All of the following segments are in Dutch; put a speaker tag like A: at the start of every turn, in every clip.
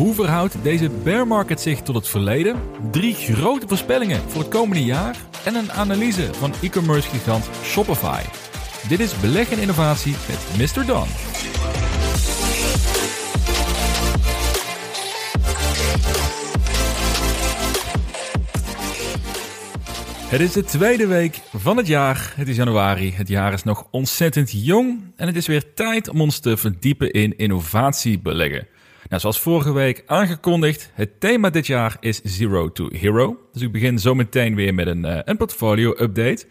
A: Hoe verhoudt deze bear market zich tot het verleden? Drie grote voorspellingen voor het komende jaar en een analyse van e-commerce gigant Shopify. Dit is Beleg en Innovatie met Mr. Don. Het is de tweede week van het jaar. Het is januari. Het jaar is nog ontzettend jong. En het is weer tijd om ons te verdiepen in innovatiebeleggen. Nou, zoals vorige week aangekondigd, het thema dit jaar is Zero to Hero. Dus ik begin zo meteen weer met een, uh, een portfolio-update.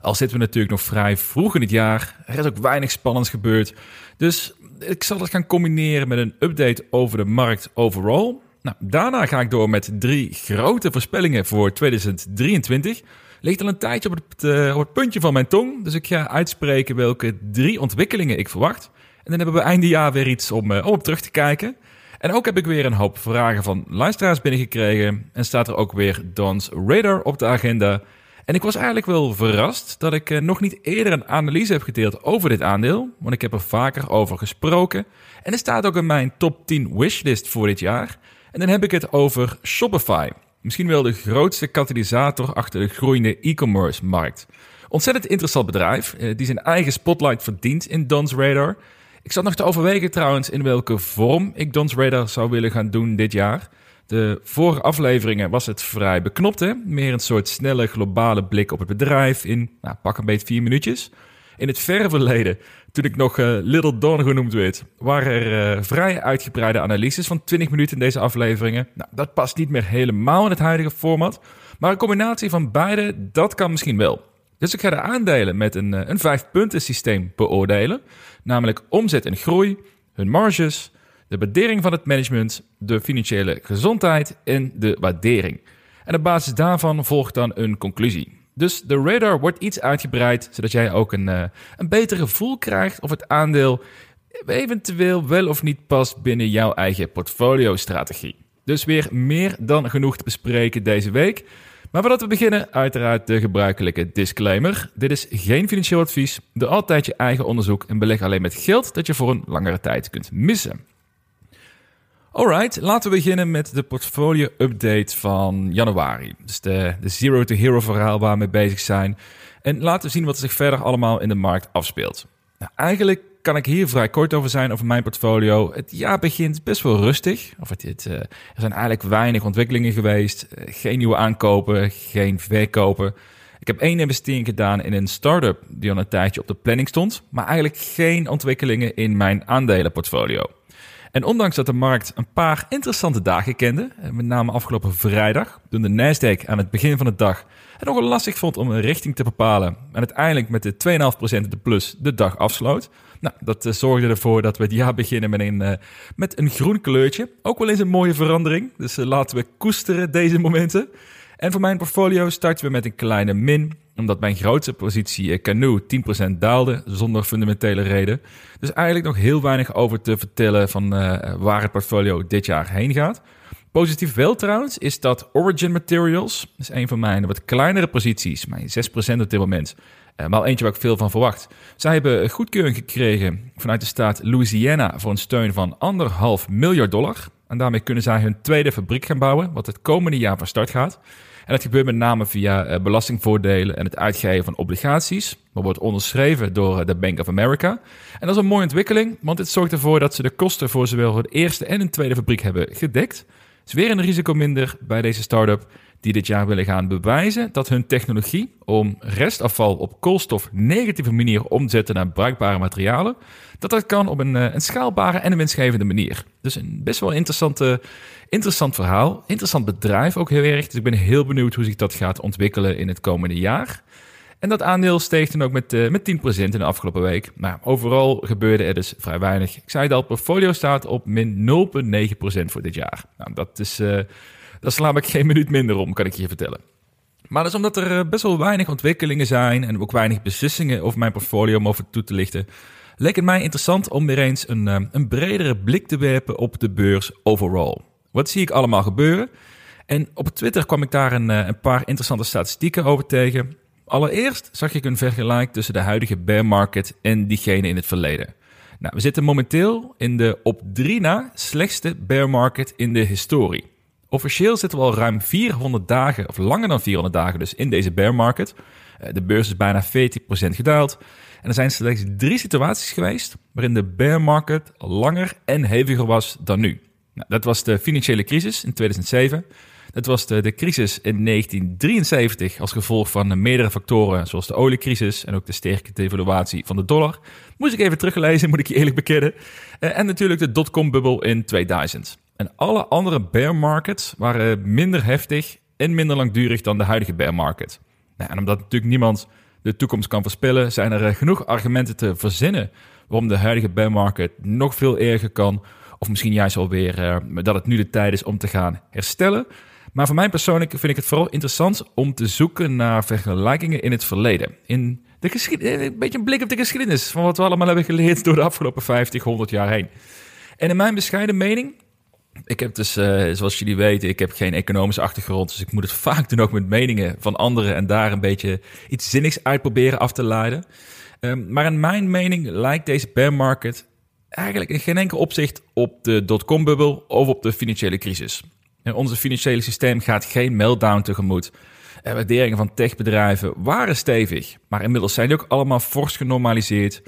A: Al zitten we natuurlijk nog vrij vroeg in het jaar. Er is ook weinig spannends gebeurd. Dus ik zal het gaan combineren met een update over de markt overall. Nou, daarna ga ik door met drie grote voorspellingen voor 2023. Ligt al een tijdje op het, uh, op het puntje van mijn tong. Dus ik ga uitspreken welke drie ontwikkelingen ik verwacht. En dan hebben we einde jaar weer iets om, uh, om op terug te kijken. En ook heb ik weer een hoop vragen van luisteraars binnengekregen. En staat er ook weer Don's Radar op de agenda. En ik was eigenlijk wel verrast dat ik uh, nog niet eerder een analyse heb gedeeld over dit aandeel. Want ik heb er vaker over gesproken. En het staat ook in mijn top 10 wishlist voor dit jaar. En dan heb ik het over Shopify. Misschien wel de grootste katalysator achter de groeiende e-commerce markt. Ontzettend interessant bedrijf, eh, die zijn eigen spotlight verdient in Don's Radar. Ik zat nog te overwegen trouwens in welke vorm ik Don's Radar zou willen gaan doen dit jaar. De vorige afleveringen was het vrij beknopt, hè? meer een soort snelle globale blik op het bedrijf in nou, pak een beetje vier minuutjes. In het verre verleden, toen ik nog uh, Little Dawn genoemd werd, waren er uh, vrij uitgebreide analyses van 20 minuten in deze afleveringen. Nou, dat past niet meer helemaal in het huidige format, maar een combinatie van beide, dat kan misschien wel. Dus ik ga de aandelen met een, uh, een vijf-punten systeem beoordelen, namelijk omzet en groei, hun marges, de waardering van het management, de financiële gezondheid en de waardering. En op basis daarvan volgt dan een conclusie. Dus de radar wordt iets uitgebreid, zodat jij ook een, uh, een beter gevoel krijgt of het aandeel eventueel wel of niet past binnen jouw eigen portfolio-strategie. Dus weer meer dan genoeg te bespreken deze week. Maar voordat we beginnen, uiteraard de gebruikelijke disclaimer. Dit is geen financieel advies. Doe altijd je eigen onderzoek en beleg alleen met geld dat je voor een langere tijd kunt missen. Alright, laten we beginnen met de portfolio-update van januari. Dus de, de Zero to Hero verhaal waar we mee bezig zijn. En laten we zien wat zich verder allemaal in de markt afspeelt. Nou, eigenlijk kan ik hier vrij kort over zijn over mijn portfolio. Het jaar begint best wel rustig. Of het, uh, er zijn eigenlijk weinig ontwikkelingen geweest. Uh, geen nieuwe aankopen, geen verkopen. Ik heb één investering gedaan in een start-up die al een tijdje op de planning stond. Maar eigenlijk geen ontwikkelingen in mijn aandelenportfolio. En ondanks dat de markt een paar interessante dagen kende, eh, met name afgelopen vrijdag, toen de Nasdaq aan het begin van de dag het nogal lastig vond om een richting te bepalen en uiteindelijk met de 2,5% de plus de dag afsloot. Nou, dat uh, zorgde ervoor dat we het jaar beginnen met een, uh, met een groen kleurtje. Ook wel eens een mooie verandering, dus uh, laten we koesteren deze momenten. En voor mijn portfolio starten we met een kleine min, omdat mijn grootste positie Canoe 10% daalde zonder fundamentele reden. Dus eigenlijk nog heel weinig over te vertellen van waar het portfolio dit jaar heen gaat. Positief wel trouwens is dat Origin Materials, is een van mijn wat kleinere posities, mijn 6% op dit moment, maar eentje waar ik veel van verwacht. Zij hebben goedkeuring gekregen vanuit de staat Louisiana voor een steun van anderhalf miljard dollar. En daarmee kunnen zij hun tweede fabriek gaan bouwen, wat het komende jaar van start gaat. En dat gebeurt met name via uh, belastingvoordelen en het uitgeven van obligaties. Dat wordt onderschreven door de Bank of America. En dat is een mooie ontwikkeling, want dit zorgt ervoor dat ze de kosten voor zowel de eerste en een tweede fabriek hebben gedekt. Is weer een risico minder bij deze start-up die dit jaar willen gaan bewijzen dat hun technologie om restafval op koolstof negatieve manier omzetten naar bruikbare materialen, dat dat kan op een, een schaalbare en een winstgevende manier. Dus een best wel interessante, interessant verhaal. Interessant bedrijf ook heel erg. Dus ik ben heel benieuwd hoe zich dat gaat ontwikkelen in het komende jaar. En dat aandeel steeg dan ook met, uh, met 10% in de afgelopen week. Maar overal gebeurde er dus vrij weinig. Ik zei het al, het portfolio staat op min 0,9% voor dit jaar. Nou, dat is, daar sla ik geen minuut minder om, kan ik je vertellen. Maar dat is omdat er best wel weinig ontwikkelingen zijn en ook weinig beslissingen over mijn portfolio om over toe te lichten. Leek het mij interessant om weer eens een, uh, een bredere blik te werpen op de beurs overall. Wat zie ik allemaal gebeuren? En op Twitter kwam ik daar een, een paar interessante statistieken over tegen. Allereerst zag ik een vergelijk tussen de huidige bear market en diegene in het verleden. Nou, we zitten momenteel in de op drie na slechtste bear market in de historie. Officieel zitten we al ruim 400 dagen, of langer dan 400 dagen dus, in deze bear market. Eh, de beurs is bijna 40% gedaald. En er zijn slechts drie situaties geweest waarin de bear market langer en heviger was dan nu. Nou, dat was de financiële crisis in 2007. Dat was de, de crisis in 1973 als gevolg van meerdere factoren, zoals de oliecrisis en ook de sterke devaluatie van de dollar. Moest ik even teruglezen, moet ik je eerlijk bekennen. Eh, en natuurlijk de dotcom-bubbel in 2000. En alle andere bear markets waren minder heftig en minder langdurig dan de huidige bear market. Nou, en omdat natuurlijk niemand de toekomst kan voorspellen, zijn er eh, genoeg argumenten te verzinnen waarom de huidige bear market nog veel erger kan. Of misschien juist alweer uh, dat het nu de tijd is om te gaan herstellen. Maar voor mij persoonlijk vind ik het vooral interessant om te zoeken naar vergelijkingen in het verleden. In de geschiedenis, een beetje een blik op de geschiedenis van wat we allemaal hebben geleerd door de afgelopen 50, 100 jaar heen. En in mijn bescheiden mening ik heb dus, uh, zoals jullie weten, ik heb geen economische achtergrond. Dus ik moet het vaak doen ook met meningen van anderen. En daar een beetje iets zinnigs uit proberen af te leiden. Um, maar in mijn mening lijkt deze bear market eigenlijk in geen enkel opzicht op de dotcom-bubbel of op de financiële crisis. En onze financiële systeem gaat geen meltdown tegemoet. En waarderingen van techbedrijven waren stevig, maar inmiddels zijn die ook allemaal fors genormaliseerd.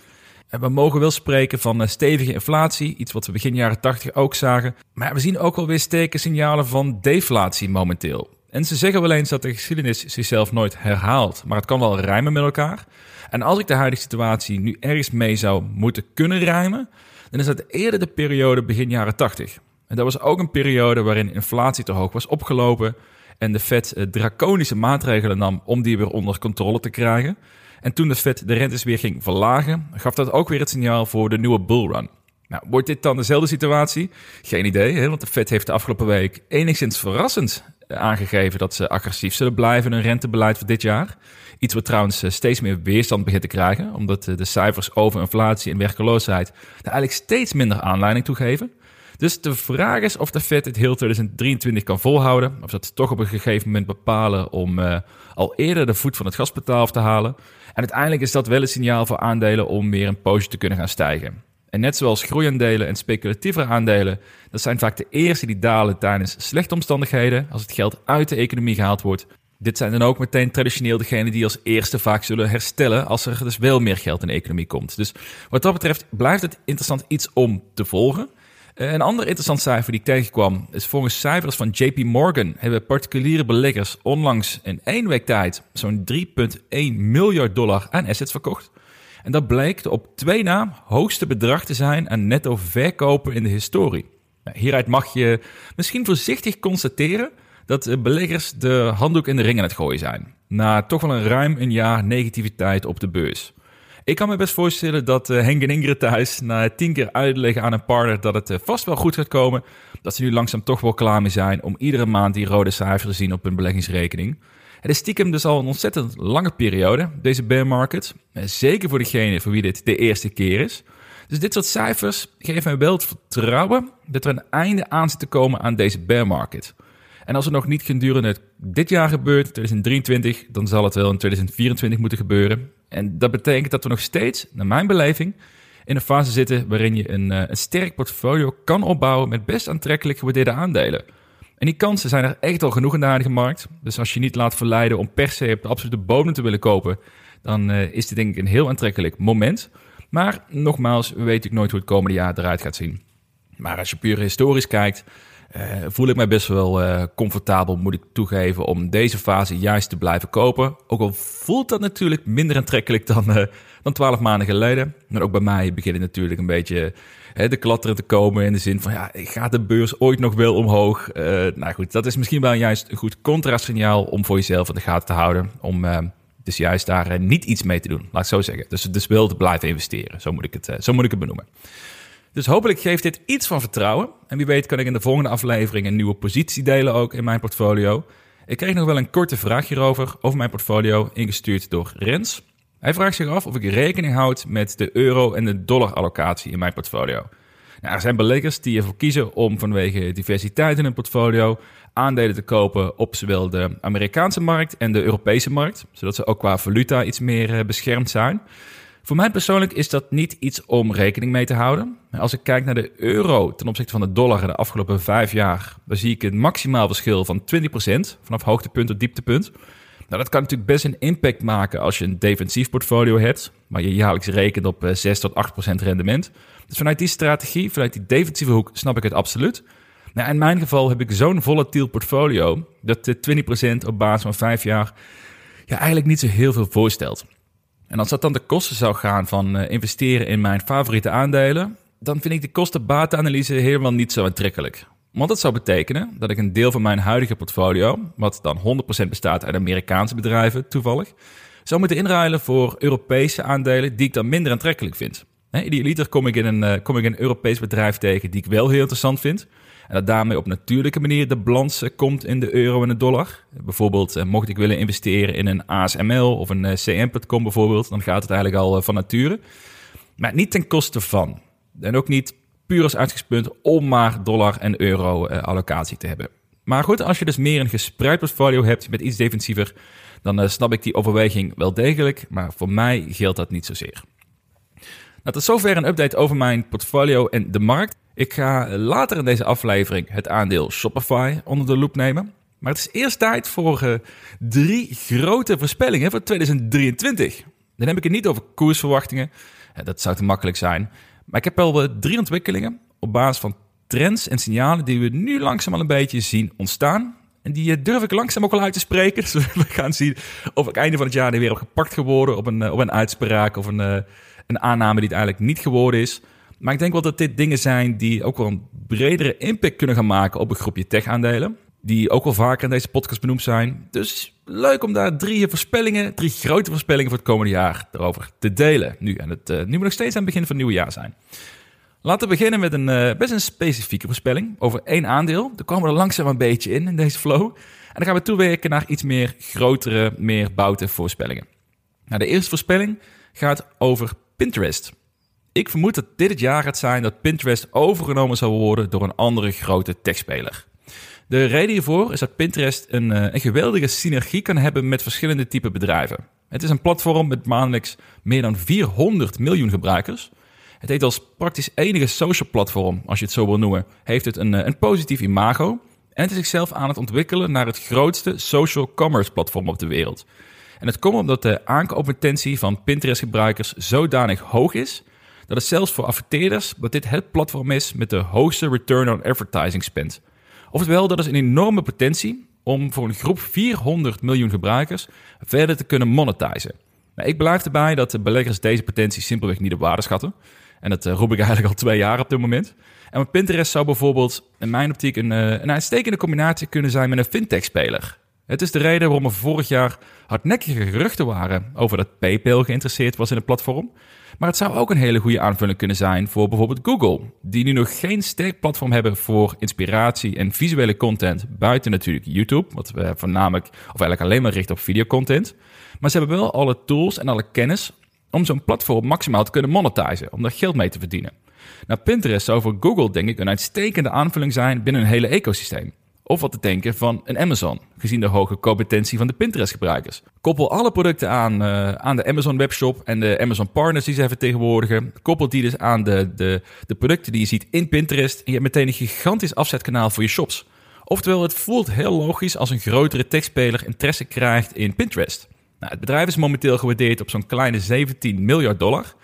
A: En we mogen wel spreken van stevige inflatie, iets wat we begin jaren 80 ook zagen. Maar we zien ook alweer sterke signalen van deflatie momenteel. En ze zeggen wel eens dat de geschiedenis zichzelf nooit herhaalt, maar het kan wel rijmen met elkaar. En als ik de huidige situatie nu ergens mee zou moeten kunnen rijmen, dan is dat eerder de periode begin jaren 80. En dat was ook een periode waarin inflatie te hoog was opgelopen en de Fed draconische maatregelen nam om die weer onder controle te krijgen. En toen de Fed de rentes weer ging verlagen, gaf dat ook weer het signaal voor de nieuwe bullrun. Nou, wordt dit dan dezelfde situatie? Geen idee, hè? want de Fed heeft de afgelopen week enigszins verrassend eh, aangegeven dat ze agressief zullen blijven in hun rentebeleid voor dit jaar. Iets wat trouwens eh, steeds meer weerstand begint te krijgen, omdat eh, de cijfers over inflatie en werkeloosheid er eigenlijk steeds minder aanleiding toe geven. Dus de vraag is of de Fed het heel 2023 kan volhouden. Of dat ze toch op een gegeven moment bepalen om uh, al eerder de voet van het gaspedaal af te halen. En uiteindelijk is dat wel een signaal voor aandelen om weer een poosje te kunnen gaan stijgen. En net zoals groeiaandelen en speculatievere aandelen, dat zijn vaak de eerste die dalen tijdens slechte omstandigheden, als het geld uit de economie gehaald wordt. Dit zijn dan ook meteen traditioneel degenen die als eerste vaak zullen herstellen als er dus wel meer geld in de economie komt. Dus wat dat betreft blijft het interessant iets om te volgen. Eh, een ander interessant cijfer die ik tegenkwam is volgens cijfers van JP Morgan hebben particuliere beleggers onlangs in één week tijd zo'n 3,1 miljard dollar aan assets verkocht. En dat de op twee na hoogste bedrag te zijn aan netto verkopen in de historie. Nou, hieruit mag je misschien voorzichtig constateren dat beleggers de handdoek in de ring aan het gooien zijn. Na toch wel een ruim een jaar negativiteit op de beurs. Ik kan me best voorstellen dat uh, Henk en Ingrid thuis na tien keer uitleggen aan een partner dat het uh, vast wel goed gaat komen, dat ze nu langzaam toch wel klaar mee zijn om iedere maand die rode cijfers te zien op hun beleggingsrekening. Het is stiekem dus al een ontzettend lange periode, deze bear market. Uh, zeker voor degene voor wie dit de eerste keer is. Dus dit soort cijfers geven mij wel het vertrouwen dat er een einde aan zit te komen aan deze bear market. En als het nog niet gedurende dit jaar gebeurt, 2023, dan zal het wel in 2024 moeten gebeuren. En dat betekent dat we nog steeds, naar mijn beleving, in een fase zitten waarin je een, eh, een sterk portfolio kan opbouwen met best aantrekkelijk gewaardeerde aandelen. En die kansen zijn er echt al genoeg in de aardige markt. Dus als je niet laat verleiden om per se op de absolute bodem te willen kopen, dan uh, is dit denk ik een heel aantrekkelijk moment. Maar nogmaals, we weten nooit hoe het komende jaar eruit gaat zien. Maar als je puur historisch kijkt, voel ik mij best wel uh, comfortabel, moet ik toegeven, om deze fase juist te blijven kopen. Ook al voelt dat natuurlijk minder aantrekkelijk dan, uh, dan 12 maanden geleden. Maar ook bij mij begint het natuurlijk een beetje de klatteren te komen in de zin van, ja, gaat de beurs ooit nog wel omhoog? nou goed, dat is misschien wel juist een goed contrastsignaal om voor jezelf in de gaten te houden. Om dus juist daar niet iets mee te doen, laat ik zo zeggen. Dus, dus wel te blijven investeren, zo moet ik het, zo moet ik het benoemen. Dus hopelijk geeft dit iets van vertrouwen. En wie weet kan ik in de volgende aflevering een nieuwe positie delen ook in mijn portfolio. Ik kreeg nog wel een korte vraag hierover, over mijn portfolio, ingestuurd door Rens. Hij vraagt zich af of ik rekening houd met de euro- en de dollar-allocatie in mijn portfolio. Nou, er zijn beleggers die ervoor kiezen om vanwege diversiteit in hun portfolio aandelen te kopen op zowel de Amerikaanse markt en de Europese markt, zodat ze ook qua valuta iets meer eh, beschermd zijn. Voor mij persoonlijk is dat niet iets om rekening mee te houden. Als ik kijk naar de euro ten opzichte van de dollar in de afgelopen vijf jaar, dan zie ik een maximaal verschil van 20% vanaf hoogtepunt tot dieptepunt. Nou, dat kan natuurlijk best een impact maken als je een defensief portfolio hebt, waar je jaarlijks rekent op 6 eh, tot 8% rendement. Dus vanuit die strategie, vanuit die defensieve hoek, snap ik het absoluut. Nou, in mijn geval heb ik zo'n volatiel portfolio dat de 20% op basis van vijf jaar ja, eigenlijk niet zo heel veel voorstelt. En als dat dan de kosten zou gaan van uh, investeren in mijn favoriete aandelen, dan vind ik de kosten-batenanalyse helemaal niet zo aantrekkelijk. Want dat zou betekenen dat ik een deel van mijn huidige portfolio, wat dan 100% bestaat uit Amerikaanse bedrijven toevallig, zou moeten inruilen voor Europese aandelen die ik dan minder aantrekkelijk vind. idealiter kom ik, in een, uh, kom ik een Europees bedrijf tegen die ik wel heel interessant vind. En dat daarmee op natuurlijke manier de balans komt in de euro en de dollar. Bijvoorbeeld, eh, mocht ik willen investeren in een ASML of een eh, CM.com bijvoorbeeld, dan gaat het eigenlijk al van nature. Maar niet ten koste van. En ook niet puur als uitgangspunt om maar dollar en euro allocatie te hebben. Maar goed, als je dus meer een gespreid portfolio hebt met iets defensiever, dan snap ik die overweging wel degelijk. Maar voor mij geldt dat niet zozeer. Nou, tot zover een update over mijn portfolio en de markt. Ik ga later in deze aflevering het aandeel Shopify onder de loep nemen. Maar het is eerst tijd voor uh, drie grote voorspellingen voor 2023. Dan heb ik het niet over koersverwachtingen. dat zou te makkelijk zijn. Maar ik heb wel drie ontwikkelingen op basis van trends en signalen die we nu langzaam al een beetje zien ontstaan. En die eh, durf ik langzaam ook al uit te spreken. Dus we gaan zien of ik einde van het jaar weer heb gepakt geworden op een, eh, op een uitspraak of een, eh, een aanname die het eigenlijk niet geworden is. Maar ik denk wel dat dit dingen zijn die ook wel een bredere impact kunnen gaan maken op een groepje tech-aandelen. Die ook wel vaker in deze podcast benoemd zijn. Dus leuk om daar drie voorspellingen, drie grote voorspellingen voor het komende jaar erover te delen. Nu, en het, uh, nu moet nog steeds aan het begin van het nieuwe jaar zijn. Laten we beginnen met een uh, best een specifieke voorspelling over één aandeel. Daar komen we er langzaam een beetje in, in deze flow. En dan gaan we toewerken naar iets meer grotere, meer bouten voorspellingen. Nou, de eerste voorspelling gaat over Pinterest. Ik vermoed dat dit het jaar gaat zijn dat Pinterest overgenomen zal worden door een andere grote techspeler. De reden hiervoor is dat Pinterest een, eh, een geweldige synergie kan hebben met verschillende type bedrijven. Het is een platform met maandelijks meer dan 400 miljoen gebruikers. Het heet als praktisch enige social platform, als je het zo wil noemen, heeft het een, eh, een positief imago. En het is zichzelf aan het ontwikkelen naar het grootste social commerce platform op de wereld. En het komt omdat de aankooppotentiële van Pinterest-gebruikers zodanig hoog is dat het zelfs voor adverteerders dat dit het platform is met de hoogste return on advertising spend. Oftewel, dat is een enorme potentie om voor een groep 400 miljoen gebruikers verder te kunnen monetizen. Nou, ik blijf erbij dat de beleggers deze potentie simpelweg niet op waarde schatten. En dat uh, roep ik eigenlijk al twee jaar op dit moment. En Pinterest zou bijvoorbeeld in mijn optiek een, uh, een uitstekende combinatie kunnen zijn met een fintech-speler. Het is de reden waarom er vorig jaar hardnekkige geruchten waren over dat PayPal geïnteresseerd was in het platform. Maar het zou ook een hele goede aanvulling kunnen zijn voor bijvoorbeeld Google, die nu nog geen sterk platform hebben voor inspiratie en visuele content buiten natuurlijk YouTube, wat we voornamelijk of eigenlijk alleen maar richten op videocontent. Maar ze hebben wel alle tools en alle kennis om zo'n platform maximaal te kunnen monetizen, om daar geld mee te verdienen. Nou, Pinterest zou voor Google denk ik een uitstekende aanvulling zijn binnen een hele ecosysteem. Of wat te denken van een Amazon, gezien de hoge competentie van de Pinterest-gebruikers. Koppel alle producten aan, uh, aan de Amazon webshop en de Amazon partners die ze vertegenwoordigen. Koppel die dus aan de, de, de producten die je ziet in Pinterest. En je hebt meteen een gigantisch afzetkanaal voor je shops. Oftewel, het voelt heel logisch als een grotere techspeler interesse krijgt in Pinterest. Nou, het bedrijf is momenteel gewaardeerd op zo'n kleine 17 miljard dollar.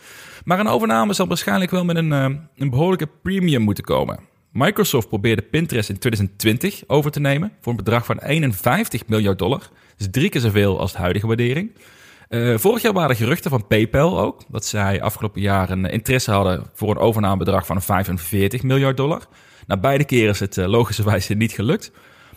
A: Maar een overname zal waarschijnlijk wel met een, uh, een behoorlijke premium moeten komen. Microsoft probeerde Pinterest in 2020 over te nemen voor een bedrag van 51 miljard dollar. Dus drie keer zoveel als de huidige waardering. Uh, vorig jaar waren er geruchten van PayPal ook, dat zij afgelopen jaar een interesse hadden voor een overnamebedrag van 45 miljard dollar. Nou, beide keren is het uh, logischerwijs niet gelukt.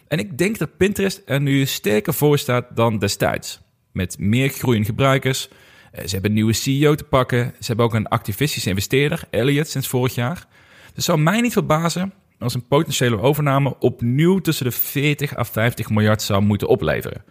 A: En ik denk dat Pinterest er nu sterker voor staat dan destijds. Met meer groeiende gebruikers. Ze hebben een nieuwe CEO te pakken. Ze hebben ook een activistische investeerder, Elliott, sinds vorig jaar. Dus zou mij niet verbazen als een potentiële overname opnieuw tussen de 40 à 50 miljard zou moeten opleveren.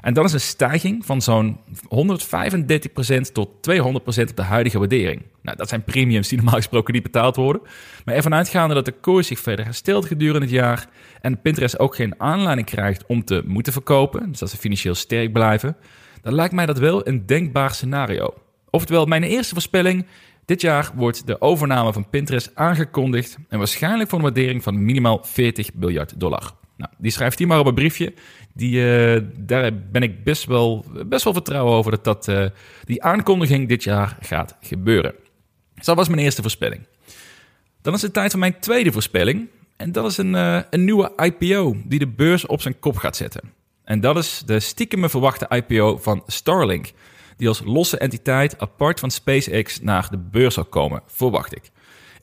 A: En dan is een stijging van zo'n 135% tot 200% op de huidige waardering. Nou, dat zijn premiums die normaal gesproken niet betaald worden. Maar ervan uitgaande dat de koers zich verder herstelt gedurende het jaar en Pinterest ook geen aanleiding krijgt om te moeten verkopen, dus dat ze financieel sterk blijven, dan lijkt mij dat wel een denkbaar scenario. Oftewel, mijn eerste voorspelling. Dit jaar wordt de overname van Pinterest aangekondigd. En waarschijnlijk voor een waardering van minimaal 40 miljard dollar. Nou, die schrijft hij maar op een briefje. Die, uh, daar ben ik best wel, best wel vertrouwen over dat, dat uh, die aankondiging dit jaar gaat gebeuren. Dus dat was mijn eerste voorspelling. Dan is het tijd voor mijn tweede voorspelling. En dat is een, uh, een nieuwe IPO die de beurs op zijn kop gaat zetten. En dat is de stiekem verwachte IPO van Starlink. Die als losse entiteit apart van SpaceX naar de beurs zal komen, verwacht ik.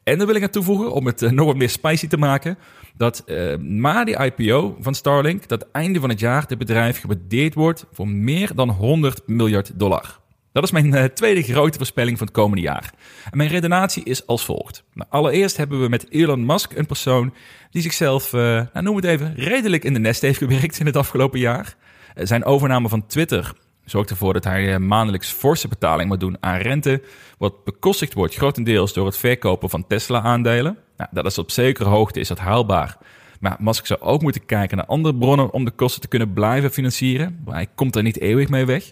A: En dan wil ik aan toevoegen, om het nog wat meer spicy te maken, dat uh, na die IPO van Starlink, dat einde van het jaar dit bedrijf gewaardeerd wordt voor meer dan 100 miljard dollar. Dat is mijn uh, tweede grote voorspelling van het komende jaar. En mijn redenatie is als volgt. Nou, allereerst hebben we met Elon Musk een persoon die zichzelf, nou, noem het even, redelijk in de nest heeft gewerkt in het afgelopen jaar. zijn overname van Twitter zorgt ervoor dat hij maandelijks forse betaling moet doen aan rente, wat bekostigd wordt grotendeels door het verkopen van Tesla-aandelen. Nou, dat is op zekere hoogte is dat haalbaar. Maar Musk zou ook moeten kijken naar andere bronnen om de kosten te kunnen blijven financieren. Hij komt er niet eeuwig mee weg.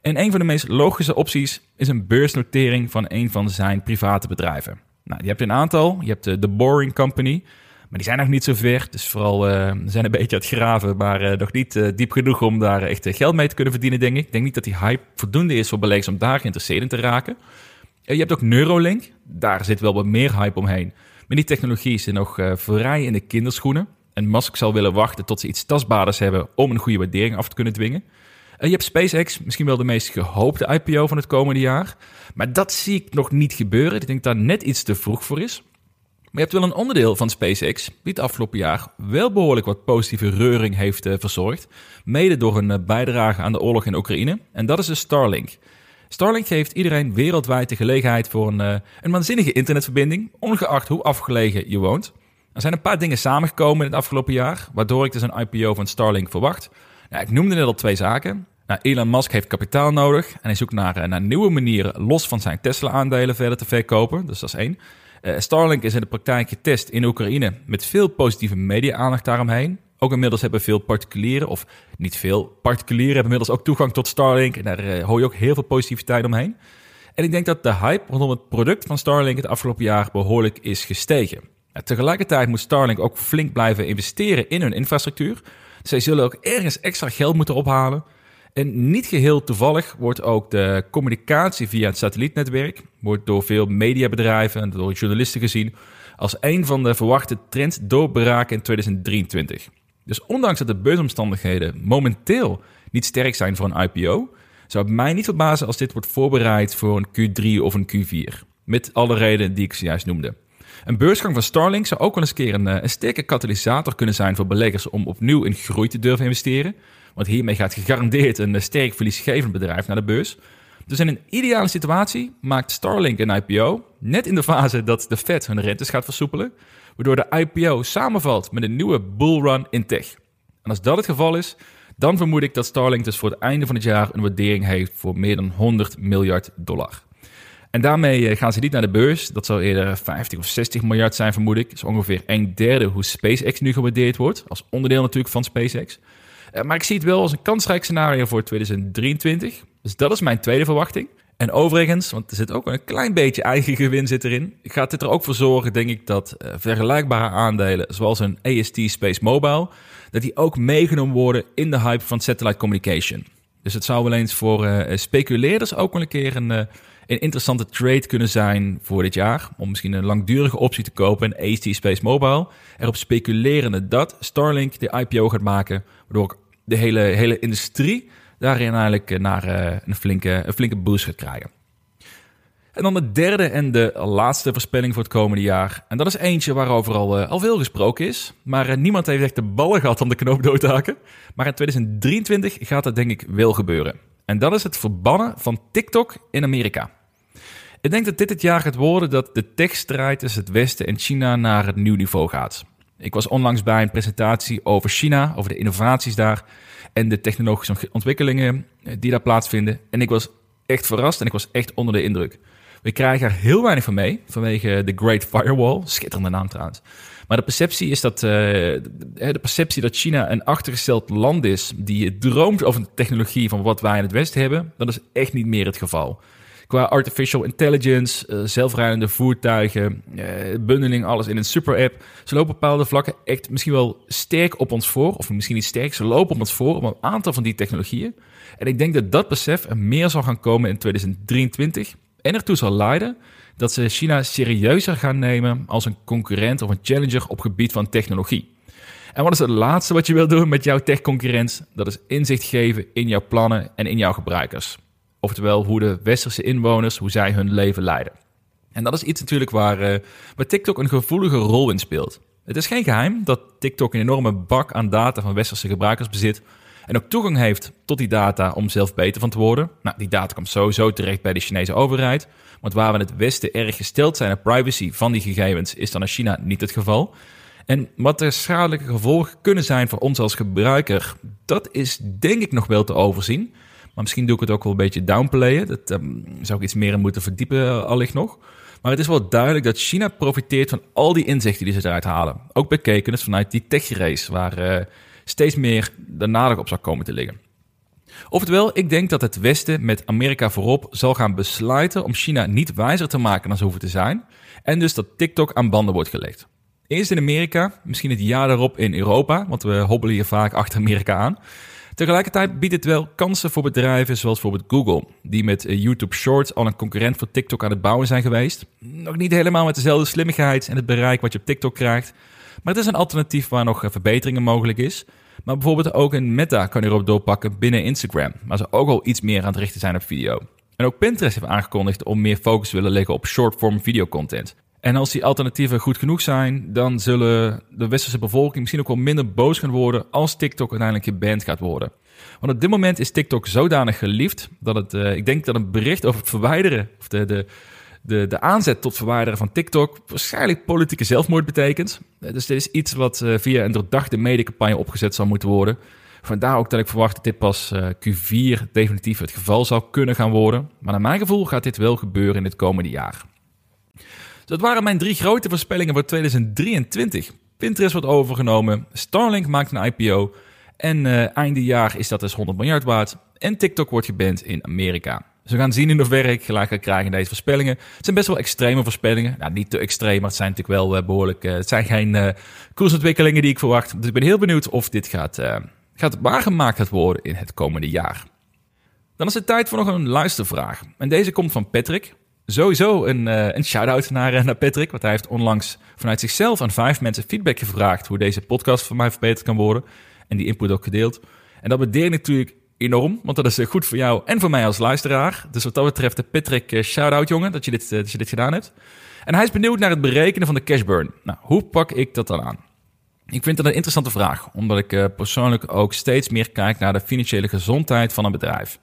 A: En een van de meest logische opties is een beursnotering van een van zijn private bedrijven. Nou, je hebt een aantal. Je hebt de, de Boring Company. Maar die zijn nog niet zo ver. Dus vooral uh, zijn een beetje aan het graven. Maar uh, nog niet uh, diep genoeg om daar echt geld mee te kunnen verdienen, denk ik. Ik denk niet dat die hype voldoende is voor beleggers om daar geïnteresseerd in te raken. je hebt ook Neuralink. Daar zit wel wat meer hype omheen. Maar die technologie is nog vrij in de kinderschoenen. En Musk zal willen wachten tot ze iets tastbaarders hebben om een goede waardering af te kunnen dwingen. Je hebt SpaceX, misschien wel de meest gehoopte IPO van het komende jaar. Maar dat zie ik nog niet gebeuren. Ik denk dat daar net iets te vroeg voor is. Maar je hebt wel een onderdeel van SpaceX die het afgelopen jaar wel behoorlijk wat positieve reuring heeft uh, verzorgd. Mede door een uh, bijdrage aan de oorlog in Oekraïne. En dat is de Starlink. Starlink geeft iedereen wereldwijd de gelegenheid voor een, uh, een waanzinnige internetverbinding, ongeacht hoe afgelegen je woont. Er zijn een paar dingen samengekomen in het afgelopen jaar, waardoor ik dus een IPO van Starlink verwacht. Nou, ik noemde net al twee zaken. Nou, Elon Musk heeft kapitaal nodig en hij zoekt naar, naar nieuwe manieren los van zijn Tesla-aandelen verder te verkopen. Dus dat is één. Uh, Starlink is in de praktijk getest in Oekraïne met veel positieve media-aandacht daaromheen. Ook inmiddels hebben veel particulieren, of niet veel, particulieren hebben inmiddels ook toegang tot Starlink. En daar uh, hoor je ook heel veel positiviteit omheen. En ik denk dat de hype rondom het product van Starlink het afgelopen jaar behoorlijk is gestegen. Tegelijkertijd moet Starlink ook flink blijven investeren in hun infrastructuur. Zij zullen ook ergens extra geld moeten ophalen. En niet geheel toevallig wordt ook de communicatie via het satellietnetwerk wordt door veel mediabedrijven en door journalisten gezien als een van de verwachte trenddoorbraken in 2023. Dus ondanks dat de beursomstandigheden momenteel niet sterk zijn voor een IPO, zou het mij niet verbazen als dit wordt voorbereid voor een Q3 of een Q4. Met alle redenen die ik zojuist noemde. Een beursgang van Starlink zou ook wel eens een keer een, eh, een sterke katalysator kunnen zijn voor beleggers om opnieuw in groei te durven investeren. Want hiermee gaat gegarandeerd een eh, sterk verliesgevend bedrijf naar de beurs. Dus in een ideale situatie maakt Starlink een IPO, net in de fase dat de Fed hun rentes gaat versoepelen, waardoor de IPO samenvalt met een nieuwe bullrun in tech. En als dat het geval is, dan vermoed ik dat Starlink dus voor het einde van het jaar een waardering heeft voor meer dan 100 miljard dollar. En daarmee eh, gaan ze niet naar de beurs. Dat zal eerder 50 of 60 miljard zijn, vermoed ik. Dat is ongeveer een derde hoe SpaceX nu gewaardeerd wordt. Als onderdeel natuurlijk van SpaceX. Eh, maar ik zie het wel als een kansrijk scenario voor 2023. Dus dat is mijn tweede verwachting. En overigens, want er zit ook een klein beetje eigen gewin zit erin, gaat dit er ook voor zorgen, denk ik, dat uh, vergelijkbare aandelen, zoals een AST Space Mobile, dat die ook meegenomen worden in de hype van satellite communication. Dus het zou wel eens voor uh, speculeerders ook wel een keer een, een interessante trade kunnen zijn voor dit jaar. Om misschien een langdurige optie te kopen, een AST Space Mobile. Erop speculerende dat Starlink de IPO gaat maken, waardoor ook de hele, hele industrie daarin eigenlijk naar uh, een, flinke, een flinke boost gaat krijgen. En dan de derde en de laatste voorspelling voor het komende jaar. En dat is eentje waarover al, uh, al veel gesproken is. Maar niemand heeft echt de ballen gehad om de knoop dood te haken. Maar in 2023 gaat dat denk ik wel gebeuren. En dat is het verbannen van TikTok in Amerika. Ik denk dat dit het jaar gaat worden dat de techstrijd tussen het Westen en China naar het nieuw niveau gaat. Ik was onlangs bij een presentatie over China, over de innovaties daar en de technologische ontwikkelingen eh, die daar plaatsvinden. En ik was echt verrast en ik was echt onder de indruk. We krijgen er heel weinig van mee vanwege de Great Firewall. Schitterende naam trouwens. Maar de perceptie is dat uh, de perceptie dat China een achtergesteld land is die droomt over de technologie van wat wij in het Westen hebben, dat is echt niet meer het geval. Qua artificial intelligence, uh, zelfrijdende voertuigen, uh, bundeling, alles in een super-app. Ze lopen bepaalde vlakken echt misschien wel sterk op ons voor. Of misschien niet sterk, ze lopen op ons voor op een aantal van die technologieën. En ik denk dat dat besef er meer zal gaan komen in 2023 en ertoe zal leiden dat ze China serieuzer gaan nemen als een concurrent of een challenger op gebied van technologie. En wat is het laatste wat je wilt doen met jouw tech-concurrent? Dat is inzicht geven in jouw plannen en in jouw gebruikers. Oftewel, hoe de westerse inwoners, hoe zij hun leven leiden. En dat is iets natuurlijk waar, uh, waar TikTok een gevoelige rol in speelt. Het is geen geheim dat TikTok een enorme bak aan data van westerse gebruikers bezit. En ook toegang heeft tot die data om zelf beter van te worden. Nou, die data komt sowieso terecht bij de Chinese overheid. Want waar we in het Westen erg gesteld zijn op privacy van die gegevens, is dan in China niet het geval. En wat de schadelijke gevolgen kunnen zijn voor ons als gebruiker, dat is denk ik nog wel te overzien. Misschien doe ik het ook wel een beetje downplayen. Dat um, zou ik iets meer in moeten verdiepen, eh, allicht nog. Maar het is wel duidelijk dat China profiteert van al die inzichten die ze eruit halen. Ook bekeken dus vanuit die tech-race, waar uh, steeds meer de nadruk op zou komen te liggen. Oftewel, ik denk dat het Westen met Amerika voorop zal gaan besluiten om China niet wijzer te maken dan ze hoeven te zijn. En dus dat TikTok aan banden wordt gelegd. Eerst in Amerika, misschien het jaar daarop in Europa, want we hobbelen hier vaak achter Amerika aan. Tegelijkertijd biedt het wel kansen voor bedrijven zoals bijvoorbeeld Google, die met eh, YouTube Shorts al een concurrent voor TikTok aan het bouwen zijn geweest. Nog niet helemaal met dezelfde slimmigheid en het bereik wat je op TikTok krijgt, maar het is een alternatief waar nog eh, verbeteringen mogelijk is. Maar bijvoorbeeld ook een Meta kan erop doorpakken binnen Instagram, waar ze ook al iets meer aan het richten zijn op video. En ook Pinterest heeft aangekondigd om meer focus te willen leggen op short-form videocontent. En als die alternatieven goed genoeg zijn, dan zullen de westerse bevolking misschien ook wel minder boos gaan worden als TikTok uiteindelijk geband gaat worden. Want op dit moment is TikTok zodanig geliefd dat het, uh, ik denk dat een bericht over het verwijderen, of de, de, de, de aanzet tot verwijderen van TikTok, waarschijnlijk politieke zelfmoord betekent. Uh, dus dit is iets wat uh, via een doordachte mediacampagne opgezet zal moeten worden. Vandaar ook dat ik verwacht dat dit pas Q4 definitief het geval zou kunnen gaan worden. Maar naar mijn gevoel gaat dit wel gebeuren in het komende jaar. Dat waren mijn drie grote voorspellingen voor 2023. Pinterest wordt overgenomen, Starlink maakt een IPO en uh, einde jaar is dat dus 100 miljard waard. En TikTok wordt geband in Amerika. Dus we gaan zien in hoeverre ik gelijk ga krijgen in deze voorspellingen. Het zijn best wel extreme voorspellingen. Nou, niet te extreem, maar het zijn natuurlijk wel uh, behoorlijk... Uh, het zijn geen koersontwikkelingen die ik verwacht. Dus ik ben heel benieuwd of dit gaat, gaat waargemaakt gaat worden in het komende jaar. Dan is het tijd voor nog een luistervraag. En deze komt van Patrick. Sowieso een, uh, een shout-out naar, uh, naar Patrick, want hij heeft onlangs vanuit zichzelf aan vijf mensen feedback gevraagd hoe deze podcast voor mij verbeterd kan worden. En die input ook gedeeld. En dat waardeer ik natuurlijk enorm, want dat is uh, goed voor jou en voor mij als luisteraar. Dus wat dat betreft, Patrick, shout-out jongen, dat je, dit, dat je dit gedaan hebt. En hij is benieuwd naar het berekenen van de cash burn. Nou, hoe pak ik dat dan aan? Ik vind dat een interessante vraag, omdat ik persoonlijk ook steeds meer kijk naar de financiële gezondheid van een bedrijf.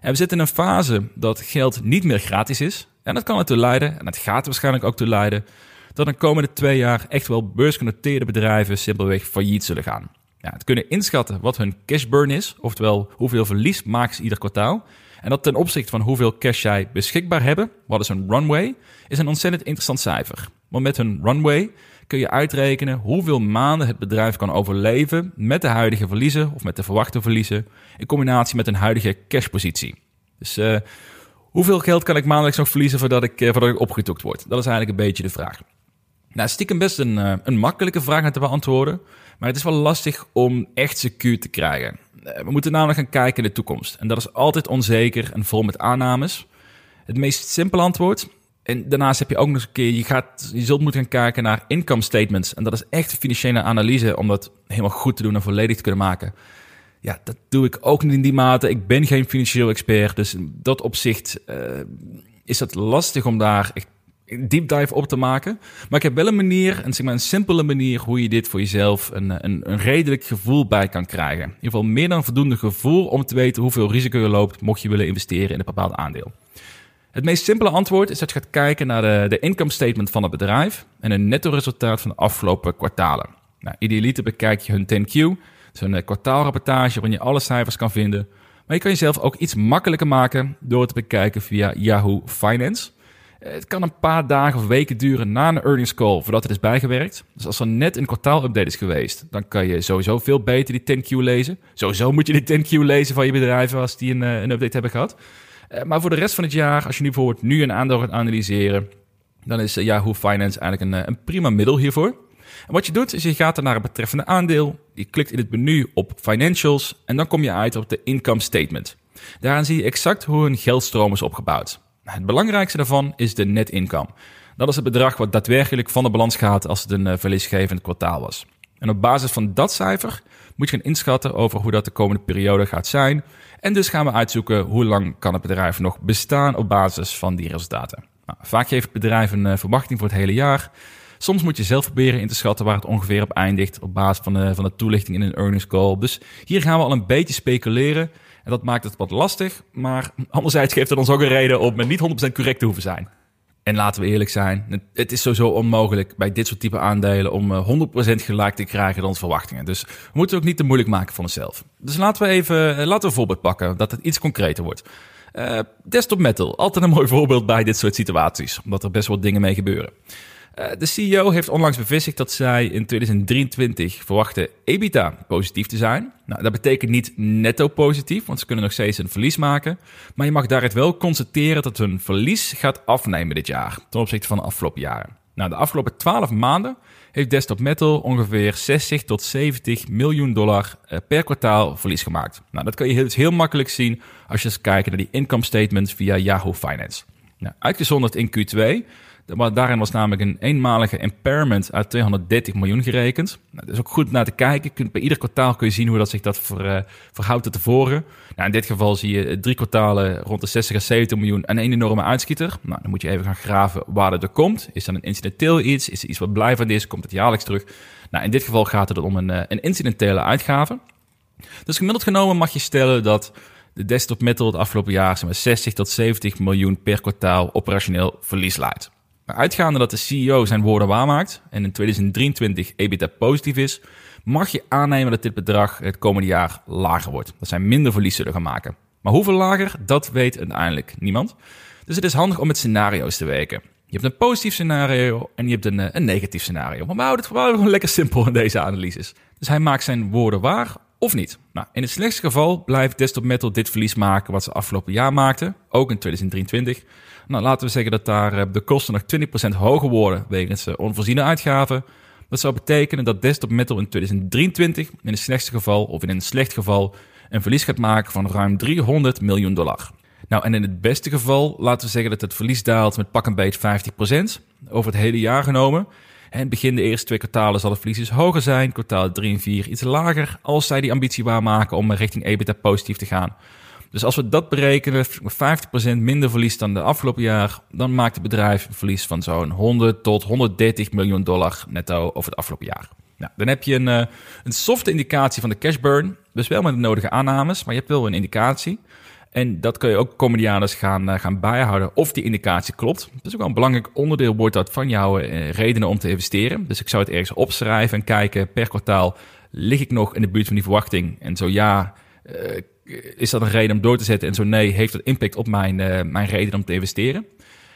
A: En we zitten in een fase dat geld niet meer gratis is. En dat kan ertoe leiden, en dat gaat waarschijnlijk ook toe leiden, dat de komende twee jaar echt wel beursgenoteerde bedrijven simpelweg failliet zullen gaan. Ja, het kunnen inschatten wat hun cash burn is, oftewel hoeveel verlies maken ze ieder kwartaal. En dat ten opzichte van hoeveel cash zij beschikbaar hebben, wat is een runway, is een ontzettend interessant cijfer. Want met hun runway kun je uitrekenen hoeveel maanden het bedrijf kan overleven met de huidige verliezen of met de verwachte verliezen in combinatie met een huidige cashpositie. Dus uh, hoeveel geld kan ik maandelijks nog verliezen voordat ik, uh, voordat ik opgetoekt word? Dat is eigenlijk een beetje de vraag. Nou, stiekem best een, uh, een makkelijke vraag te beantwoorden, maar het is wel lastig om echt secuur te krijgen. We moeten namelijk gaan kijken in de toekomst. En dat is altijd onzeker en vol met aannames. Het meest simpele antwoord en daarnaast heb je ook nog eens een keer, je, gaat, je zult moeten gaan kijken naar income statements. En dat is echt een financiële analyse om dat helemaal goed te doen en volledig te kunnen maken. Ja, dat doe ik ook niet in die mate. Ik ben geen financieel expert, dus in dat opzicht uh, is het lastig om daar echt deep dive op te maken. Maar ik heb wel een manier, een, zeg maar een simpele manier, hoe je dit voor jezelf een, een, een redelijk gevoel bij kan krijgen. In ieder geval meer dan voldoende gevoel om te weten hoeveel risico je loopt, mocht je willen investeren in een bepaald aandeel. Het meest simpele antwoord is dat je gaat kijken naar de, de income statement van het bedrijf en een netto resultaat van de afgelopen kwartalen. Nou, idealiter bekijk je hun 10Q, zo'n eh, kwartaalrapportage waarin je alle cijfers kan vinden. Maar je kan jezelf ook iets makkelijker maken door het te bekijken via Yahoo Finance. Eh, het kan een paar dagen of weken duren na een earnings call voordat het is bijgewerkt. Dus als er net een kwartaalupdate is geweest, dan kan je sowieso veel beter die 10Q lezen. Sowieso moet je die 10Q lezen van je bedrijven als die een, eh, een update hebben gehad. Maar voor de rest van het jaar, als je nu bijvoorbeeld nu een aandeel gaat analyseren, dan is Yahoo Finance eigenlijk een, een prima middel hiervoor. En wat je doet, is je gaat naar het betreffende aandeel, je klikt in het menu op Financials en dan kom je uit op de Income Statement. Daaraan zie je exact hoe een geldstroom is opgebouwd. Het belangrijkste daarvan is de net income. Dat is het bedrag wat daadwerkelijk van de balans gaat als het een uh, verliesgevend kwartaal was. En op basis van dat cijfer moet je gaan inschatten over hoe dat de komende periode gaat zijn. En dus gaan we uitzoeken hoe lang kan het bedrijf nog bestaan op basis van die resultaten. Nou, vaak geeft het bedrijf een uh, verwachting voor het hele jaar. Soms moet je zelf proberen in te schatten waar het ongeveer op eindigt op basis van de, van de toelichting in een earnings call. Dus hier gaan we al een beetje speculeren. En dat maakt het wat lastig, maar anderzijds geeft het ons ook een reden om niet 100% correct te hoeven zijn. En laten we eerlijk zijn, het is sowieso onmogelijk bij dit soort type aandelen om 100% eh, gelijk te krijgen dan onze verwachtingen. Dus we moeten het ook niet te moeilijk maken voor onszelf. Dus laten we even eh, laten we een voorbeeld pakken, dat het iets concreter wordt. Uh, desktop Metal, altijd een mooi voorbeeld bij dit soort situaties, omdat er best wel dingen mee gebeuren. Uh, de CEO heeft onlangs bevestigd dat zij in 2023 verwachten EBITDA positief te zijn. Nou, dat betekent niet netto positief, want ze kunnen nog steeds een verlies maken. Maar je mag daaruit wel constateren dat hun verlies gaat afnemen dit jaar ten opzichte van de afgelopen jaren. Nou, de afgelopen 12 maanden heeft Desktop Metal ongeveer 60 tot 70 miljoen dollar uh, per kwartaal verlies gemaakt. Nou, dat kan je dus heel makkelijk zien als je eens kijkt naar die income statements via Yahoo Finance. Nou, uitgezonderd in Q2 Daarin was namelijk een eenmalige impairment uit 230 miljoen gerekend. Nou, dat is ook goed naar te kijken. bij ieder kwartaal kun je zien hoe dat zich dat uh, verhoudt tot tevoren. Nou, in dit geval zie je drie kwartalen rond de 60 à 70 miljoen en één enorme uitschieter. Nou, dan moet je even gaan graven waar dat er komt. Is dat een incidenteel iets? Is er iets wat blijvend is? Komt het jaarlijks terug? Nou, in dit geval gaat het om een, uh, een incidentele uitgave. Dus gemiddeld genomen mag je stellen dat de desktop metal het afgelopen jaar 60 tot 70 miljoen per kwartaal operationeel verlies leidt. Uitgaande dat de CEO zijn woorden waarmaakt en in 2023 EBITDA positief is, mag je aannemen dat dit bedrag het komende jaar lager wordt. Dat zijn minder verlies zullen gaan maken. Maar hoeveel lager, dat weet uiteindelijk niemand. Dus het is handig om met scenario's te werken. Je hebt een positief scenario en je hebt een, eh, negatief scenario. Maar we houden het gewoon lekker simpel in deze analyses. Dus hij maakt zijn woorden waar of niet. Nou, in het slechtste geval blijft Desktop Metal dit verlies maken wat ze afgelopen jaar maakten, ook in 2023. Nou, laten we zeggen dat daar eh, de kosten nog 20% hoger worden wegens eh, onvoorziene uitgaven. Dat zou betekenen dat Desktop Metal in 2023 in het slechtste geval of in een slecht geval een verlies gaat maken van ruim 300 miljoen dollar. Nou, en in het beste geval laten we zeggen dat het verlies daalt met pak een beet 50% over het hele jaar genomen. En begin de eerste twee kwartalen zal het verlies dus hoger zijn, kwartaal 3 en 4 iets lager, als zij die ambitie waarmaken om richting EBITDA positief te gaan. Dus als we dat berekenen, 50% minder verlies dan de afgelopen jaar, dan maakt het bedrijf een verlies van zo'n 100 tot 130 miljoen dollar netto over het afgelopen jaar. Nou, dan heb je een, uh, een softe indicatie van de cash burn, dus wel met de nodige aannames, maar je hebt wel een indicatie. En dat kun je ook dus gaan, uh, gaan bijhouden of die indicatie klopt. Dat is ook wel een belangrijk onderdeel wordt dat van jouw uh, redenen om te investeren. Dus ik zou het ergens opschrijven en kijken per kwartaal, lig ik nog in de buurt van die verwachting? En zo ja, is dat een reden om door te zetten? En zo nee, heeft dat impact op mijn, mijn reden om te investeren?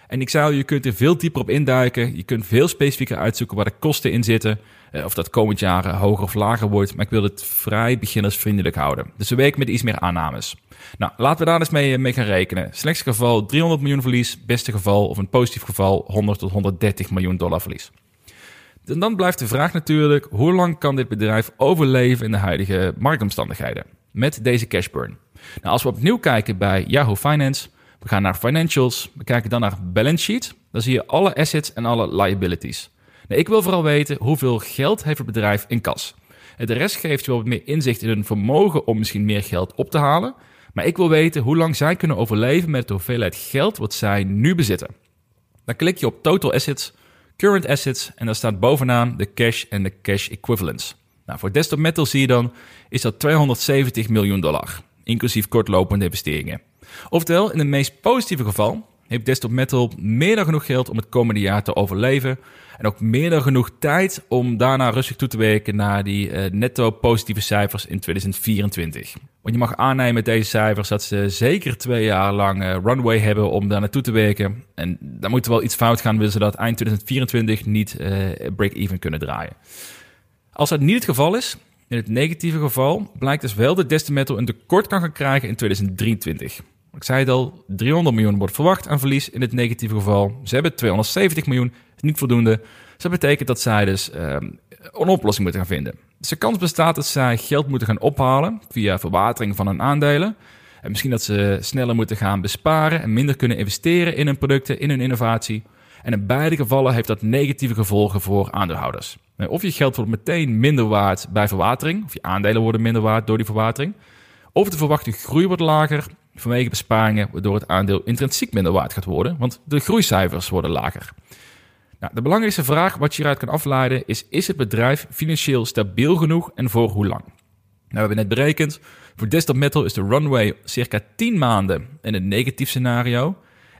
A: En ik zou, je kunt er veel dieper op induiken. Je kunt veel specifieker uitzoeken waar de kosten in zitten. Uh, of dat komend jaar hoger of lager wordt. Maar ik wil het vrij beginnersvriendelijk houden. Dus we werken met iets meer aannames. Nou, laten we daar eens mee, mee gaan rekenen. Slechtste geval 300 miljoen verlies. Beste geval of een positief geval 100 tot 130 miljoen dollar verlies. En dan blijft de vraag natuurlijk, hoe lang kan dit bedrijf overleven in de huidige marktomstandigheden? met deze cash burn. Nou, als we opnieuw kijken bij Yahoo Finance, we gaan naar financials, we kijken dan naar balance sheet, dan zie je alle assets en alle liabilities. Nou, ik wil vooral weten hoeveel geld heeft het bedrijf in kas. De rest geeft je wel wat meer inzicht in hun vermogen om misschien meer geld op te halen. Maar ik wil weten hoe lang zij kunnen overleven met de hoeveelheid geld wat zij nu bezitten. Dan klik je op Total Assets, Current Assets en daar staat bovenaan de cash en de cash equivalents. Nou, voor Desktop Metal zie je dan, is dat 270 miljoen dollar, inclusief kortlopende investeringen. Oftewel, in het meest positieve geval heeft Desktop Metal meer dan genoeg geld om het komende jaar te overleven. En ook meer dan genoeg tijd om daarna rustig toe te werken naar die uh, netto positieve cijfers in 2024. Want je mag aannemen met deze cijfers dat ze zeker twee jaar lang uh, runway hebben om daar naartoe te werken. En dan moet er wel iets fout gaan, willen ze dat eind 2024 niet uh, break-even kunnen draaien. Als dat niet het geval is, in het negatieve geval, blijkt dus wel dat Destined Metal een tekort kan gaan krijgen in 2023. Ik zei het al, 300 miljoen wordt verwacht aan verlies in het negatieve geval. Ze hebben 270 miljoen, niet voldoende. Dus dat betekent dat zij dus ehm, een oplossing moeten gaan vinden. Dus de kans bestaat dat zij geld moeten gaan ophalen via verwatering van hun aandelen. En misschien dat ze sneller moeten gaan besparen en minder kunnen investeren in hun producten, in hun innovatie. En in beide gevallen heeft dat negatieve gevolgen voor aandeelhouders. Of je geld wordt meteen minder waard bij verwatering, of je aandelen worden minder waard door die verwatering. Of de verwachte groei wordt lager vanwege besparingen, waardoor het aandeel intrinsiek minder waard gaat worden, want de groeicijfers worden lager. Nou, de belangrijkste vraag wat je hieruit kan afleiden is: is het bedrijf financieel stabiel genoeg en voor hoe lang? Nou, we hebben net berekend. Voor Desktop Metal is de runway circa 10 maanden in het negatief scenario.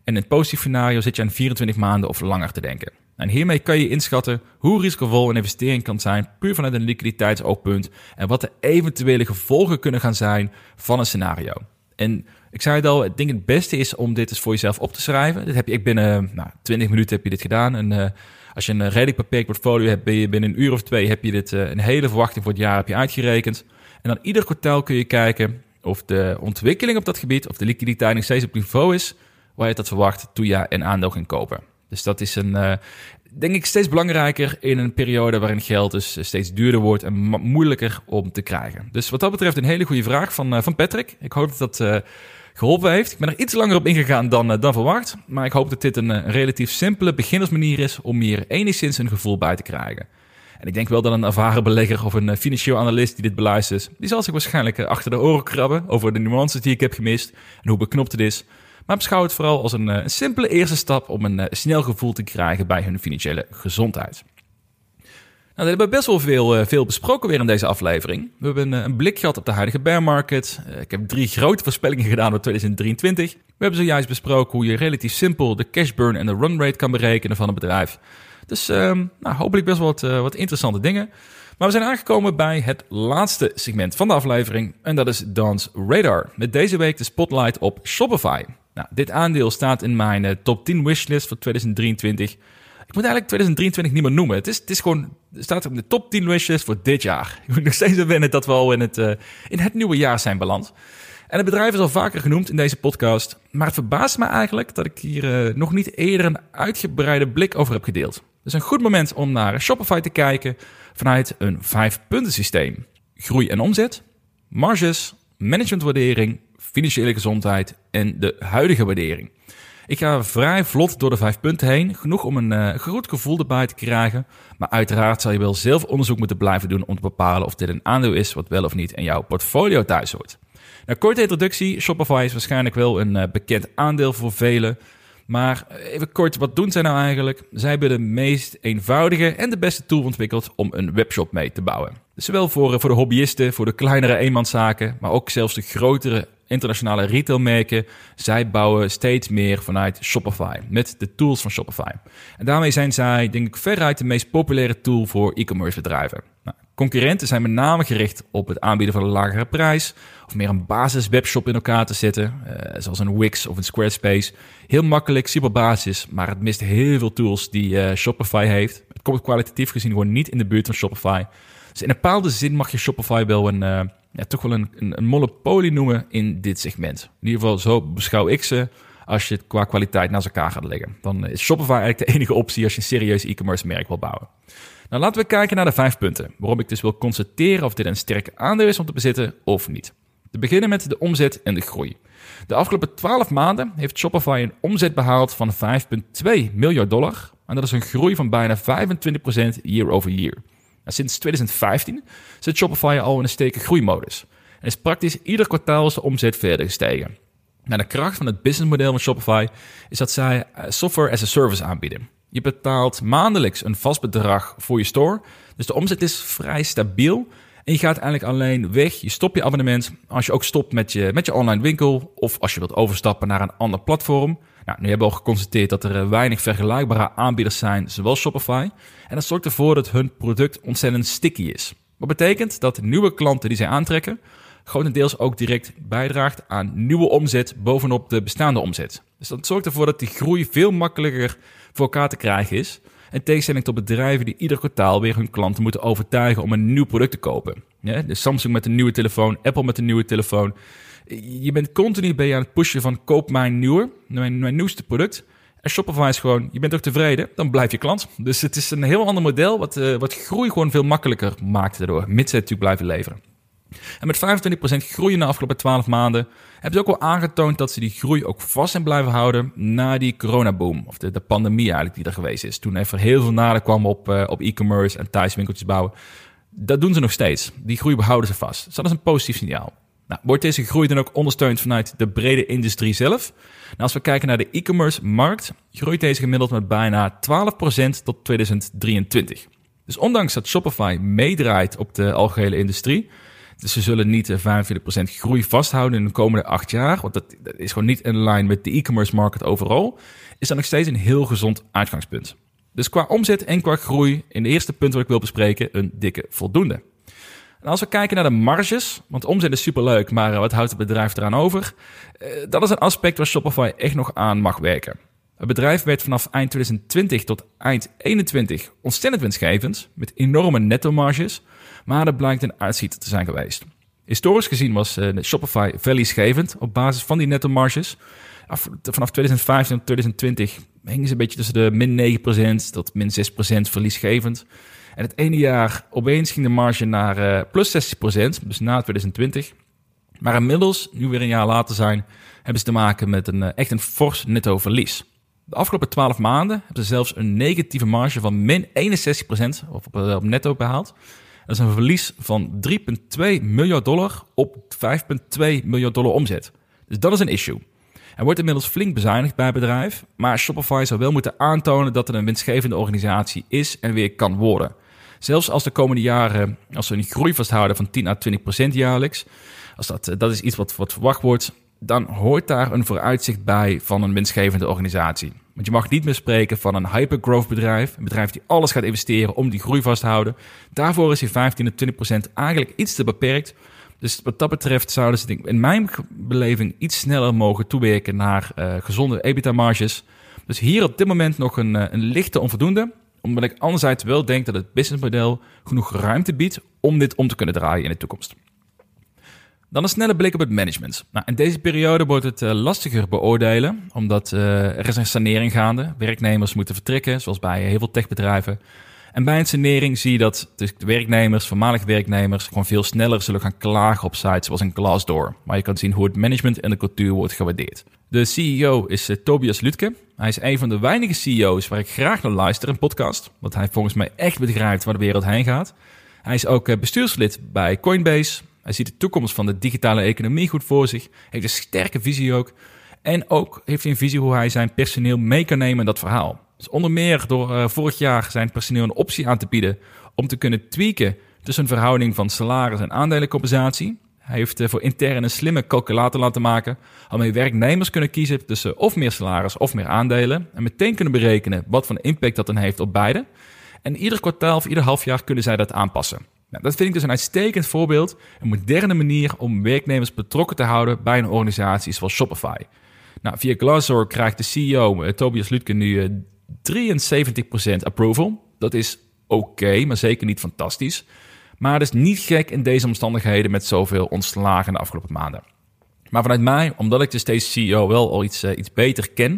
A: En in het positief scenario zit je aan 24 maanden of langer te denken. En hiermee kan je inschatten hoe risicovol een investering kan zijn, puur vanuit een liquiditeitsoogpunt. En wat de eventuele gevolgen kunnen gaan zijn van een scenario. En ik zei het al, ik denk het beste is om dit eens voor jezelf op te schrijven. Dit heb je, ik binnen nou, 20 minuten heb je dit gedaan. En uh, als je een redelijk beperkt portfolio hebt, ben je binnen een uur of twee heb je dit een hele verwachting voor het jaar heb je uitgerekend. En dan ieder kwartaal kun je kijken of de ontwikkeling op dat gebied, of de liquiditeit nog steeds op niveau is waar je dat verwacht toen je een aandeel ging kopen. Dus dat is een, denk ik, steeds belangrijker in een periode waarin geld dus steeds duurder wordt en moeilijker om te krijgen. Dus wat dat betreft een hele goede vraag van, van Patrick. Ik hoop dat dat geholpen heeft. Ik ben er iets langer op ingegaan dan, dan verwacht. Maar ik hoop dat dit een, een relatief simpele beginnersmanier is om hier enigszins een gevoel bij te krijgen. En ik denk wel dat een ervaren belegger of een financieel analist die dit beluistert, die zal zich waarschijnlijk achter de oren krabben over de nuances die ik heb gemist en hoe beknopt het is. Maar beschouw het vooral als een simpele eerste stap om een snel gevoel te krijgen bij hun financiële gezondheid. Nou, we hebben best wel veel, uh, veel besproken weer in deze aflevering. We hebben een, een blik gehad op de huidige bear market. Uh, ik heb drie grote voorspellingen gedaan voor 2023. We hebben zojuist besproken hoe je relatief simpel de cash burn en de run rate kan berekenen van een bedrijf. Dus uh, nou, hopelijk best wel wat, wat interessante dingen. Maar we zijn aangekomen bij het laatste segment van de aflevering. En dat is Dan's Radar. Met deze week de spotlight op Shopify. Nou, dit aandeel staat in mijn top 10 wishlist voor 2023. Ik moet eigenlijk 2023 niet meer noemen. Het, is, het is gewoon, staat op de top 10 wishes voor dit jaar. Ik moet nog steeds wennen dat we al in het, uh, in het nieuwe jaar zijn beland. En het bedrijf is al vaker genoemd in deze podcast. Maar het verbaast me eigenlijk dat ik hier uh, nog niet eerder een uitgebreide blik over heb gedeeld. Dus een goed moment om naar Shopify te kijken vanuit een vijf punten systeem. Groei en omzet, marges, managementwaardering, financiële gezondheid en de huidige waardering. Ik ga vrij vlot door de vijf punten heen, genoeg om een uh, goed gevoel erbij te krijgen. Maar uiteraard zal je wel zelf onderzoek moeten blijven doen om te bepalen of dit een aandeel is wat wel of niet in jouw portfolio thuis hoort. Nou, korte introductie. Shopify is waarschijnlijk wel een uh, bekend aandeel voor velen. Maar even kort, wat doen zij nou eigenlijk? Zij hebben de meest eenvoudige en de beste tool ontwikkeld om een webshop mee te bouwen. Zowel voor, eh, voor de hobbyisten, voor de kleinere eenmanszaken, maar ook zelfs de grotere internationale retailmerken, zij bouwen steeds meer vanuit Shopify, met de tools van Shopify. En daarmee zijn zij, denk ik, veruit de meest populaire tool voor e-commerce bedrijven. Nou, concurrenten zijn met name gericht op het aanbieden van een lagere prijs, of meer een basis webshop in elkaar te zetten, uh, zoals een Wix of een Squarespace. Heel makkelijk, super basis, maar het mist heel veel tools die uh, Shopify heeft. Het komt kwalitatief gezien gewoon niet in de buurt van Shopify. Dus in een bepaalde zin mag je Shopify wel een, uh, ja, toch wel een, een, een, monopolie noemen in dit segment. In ieder geval, zo beschouw ik ze als je het qua kwaliteit naast elkaar gaat leggen. Dan is Shopify eigenlijk de enige optie als je een serieus e-commerce merk wil bouwen. Nou, laten we kijken naar de vijf punten. Waarom ik dus wil constateren of dit een sterke aandeel is om te bezitten of niet. Te beginnen met de omzet en de groei. De afgelopen 12 maanden heeft Shopify een omzet behaald van 5,2 miljard dollar. En dat is een groei van bijna 25% year over year. Nou, sinds 2015 zit Shopify al in een steken groeimodus. En is praktisch ieder kwartaal is de omzet verder gestegen. Nou, de kracht van het businessmodel van Shopify is dat zij eh, software as a service aanbieden. Je betaalt maandelijks een vast bedrag voor je store. Dus de omzet is vrij stabiel. En je gaat eigenlijk alleen weg. Je stopt je abonnement als je ook stopt met je, met je online winkel. Of als je wilt overstappen naar een ander platform. Nou, nu hebben we al geconstateerd dat er eh, weinig vergelijkbare aanbieders zijn, zoals Shopify. En dat zorgt ervoor dat hun product ontzettend sticky is. Wat betekent dat nieuwe klanten die zij aantrekken, grotendeels ook direct bijdraagt aan nieuwe omzet bovenop de bestaande omzet. Dus dat zorgt ervoor dat die groei veel makkelijker voor elkaar te krijgen is. In tegenstelling tot bedrijven die ieder kwartaal weer hun klanten moeten overtuigen om een nieuw product te kopen. Ja, dus Samsung met een nieuwe telefoon, Apple met een nieuwe telefoon. Je bent continu ben je aan het pushen van koop mijn nieuwe, mijn, nieuwste product. En Shopify is gewoon, je bent ook tevreden, dan blijf je klant. Dus het is een heel ander model wat, uh, wat groei gewoon veel makkelijker maakt daardoor. Mits ze natuurlijk blijven leveren. En met 25% groei in de afgelopen 12 maanden hebben ze ook wel aangetoond dat ze die groei ook vast zijn blijven houden na die coronaboom. Of de, de pandemie eigenlijk die er geweest is. Toen even heel veel nadruk kwam op, uh, op e-commerce en thuiswinkeltjes bouwen. Dat doen ze nog steeds. Die groei behouden ze vast. Dus dat is een positief signaal. Nou, wordt deze groei dan ook ondersteund vanuit de brede industrie zelf? Nou, als we kijken naar de e-commerce markt, groeit deze gemiddeld met bijna 12% tot 2023. Dus ondanks dat Shopify meedraait op de algehele industrie, dus ze zullen niet 45% groei vasthouden in de komende acht jaar, want dat, is gewoon niet in lijn met de e-commerce market overal, is dat nog steeds een heel gezond uitgangspunt. Dus qua omzet en qua groei, in de eerste punt wat ik wil bespreken, een dikke voldoende. Als we kijken naar de marges, want omzet is superleuk, maar eh, wat houdt het bedrijf eraan over? Eh, dat is een aspect waar Shopify echt nog aan mag werken. Het bedrijf werd vanaf eind 2020 tot eind 2021 ontzettend winstgevend, met enorme netto-marges, maar dat blijkt een uitziet te zijn geweest. Historisch gezien was uh, Shopify verliesgevend op basis van die netto-marges. Vanaf 2015 tot 2020 hingen ze een beetje tussen de min 9% tot min 6% verliesgevend. En het ene jaar opeens ging de marge naar uh, plus 60%, dus na 2020. Maar inmiddels, nu weer een jaar later zijn, hebben ze te maken met een, uh, echt een fors netto verlies. De afgelopen 12 maanden hebben ze zelfs een negatieve marge van min 61% op, op, op netto behaald. Dat is een verlies van 3,2 miljard dollar op 5,2 miljard dollar omzet. Dus dat is een issue. Er wordt inmiddels flink bezuinigd bij het bedrijf, maar Shopify zou wel moeten aantonen dat het een winstgevende organisatie is en weer kan worden. Zelfs als de komende jaren, als we een groei vasthouden van 10 à 20 procent jaarlijks, als dat, dat is iets wat, wat verwacht wordt, dan hoort daar een vooruitzicht bij van een winstgevende organisatie. Want je mag niet meer spreken van een hypergrowth bedrijf, een bedrijf die alles gaat investeren om die groei vast te houden. Daarvoor is die 15 tot 20 procent eigenlijk iets te beperkt. Dus wat dat betreft zouden ze in mijn beleving iets sneller mogen toewerken naar uh, gezonde EBITDA-marges. Dus hier op dit moment nog een, uh, een lichte onvoldoende omdat ik anderzijds wel denk dat het businessmodel genoeg ruimte biedt om dit om te kunnen draaien in de toekomst. Dan een snelle blik op het management. Nou, in deze periode wordt het uh, lastiger beoordelen, omdat uh, er is een sanering gaande. Werknemers moeten vertrekken, zoals bij heel veel techbedrijven. En bij een sanering zie je dat de werknemers, voormalige werknemers, gewoon veel sneller zullen gaan klagen op sites zoals een Glassdoor, waar je kan zien hoe het management en de cultuur wordt gewaardeerd. De CEO is uh, Tobias Lutke. Hij is een van de weinige CEO's waar ik graag naar luister, een podcast, want hij volgens mij echt begrijpt waar de wereld heen gaat. Hij is ook uh, bestuurslid bij Coinbase. Hij ziet de toekomst van de digitale economie goed voor zich, heeft een sterke visie ook. En ook heeft hij een visie hoe hij zijn personeel mee kan nemen in dat verhaal. Dus onder meer door uh, vorig jaar zijn personeel een optie aan te bieden om te kunnen tweaken tussen een verhouding van salaris en aandelencompensatie. Hij heeft uh, voor intern een slimme calculator laten maken, waarmee werknemers kunnen kiezen tussen of meer salaris of meer aandelen en meteen kunnen berekenen wat voor impact dat dan heeft op beide. En ieder kwartaal of ieder half jaar kunnen zij dat aanpassen. Nou, dat vind ik dus een uitstekend voorbeeld, een moderne manier om werknemers betrokken te houden bij een organisatie zoals Shopify. Nou, via Glassdoor krijgt de CEO, uh, Tobias Lutke, nu 73% approval. Dat is oké, maar zeker niet fantastisch. Maar het is niet gek in deze omstandigheden met zoveel ontslagen de afgelopen maanden. Maar vanuit mij, omdat ik dus deze CEO wel al iets, uh, iets beter ken,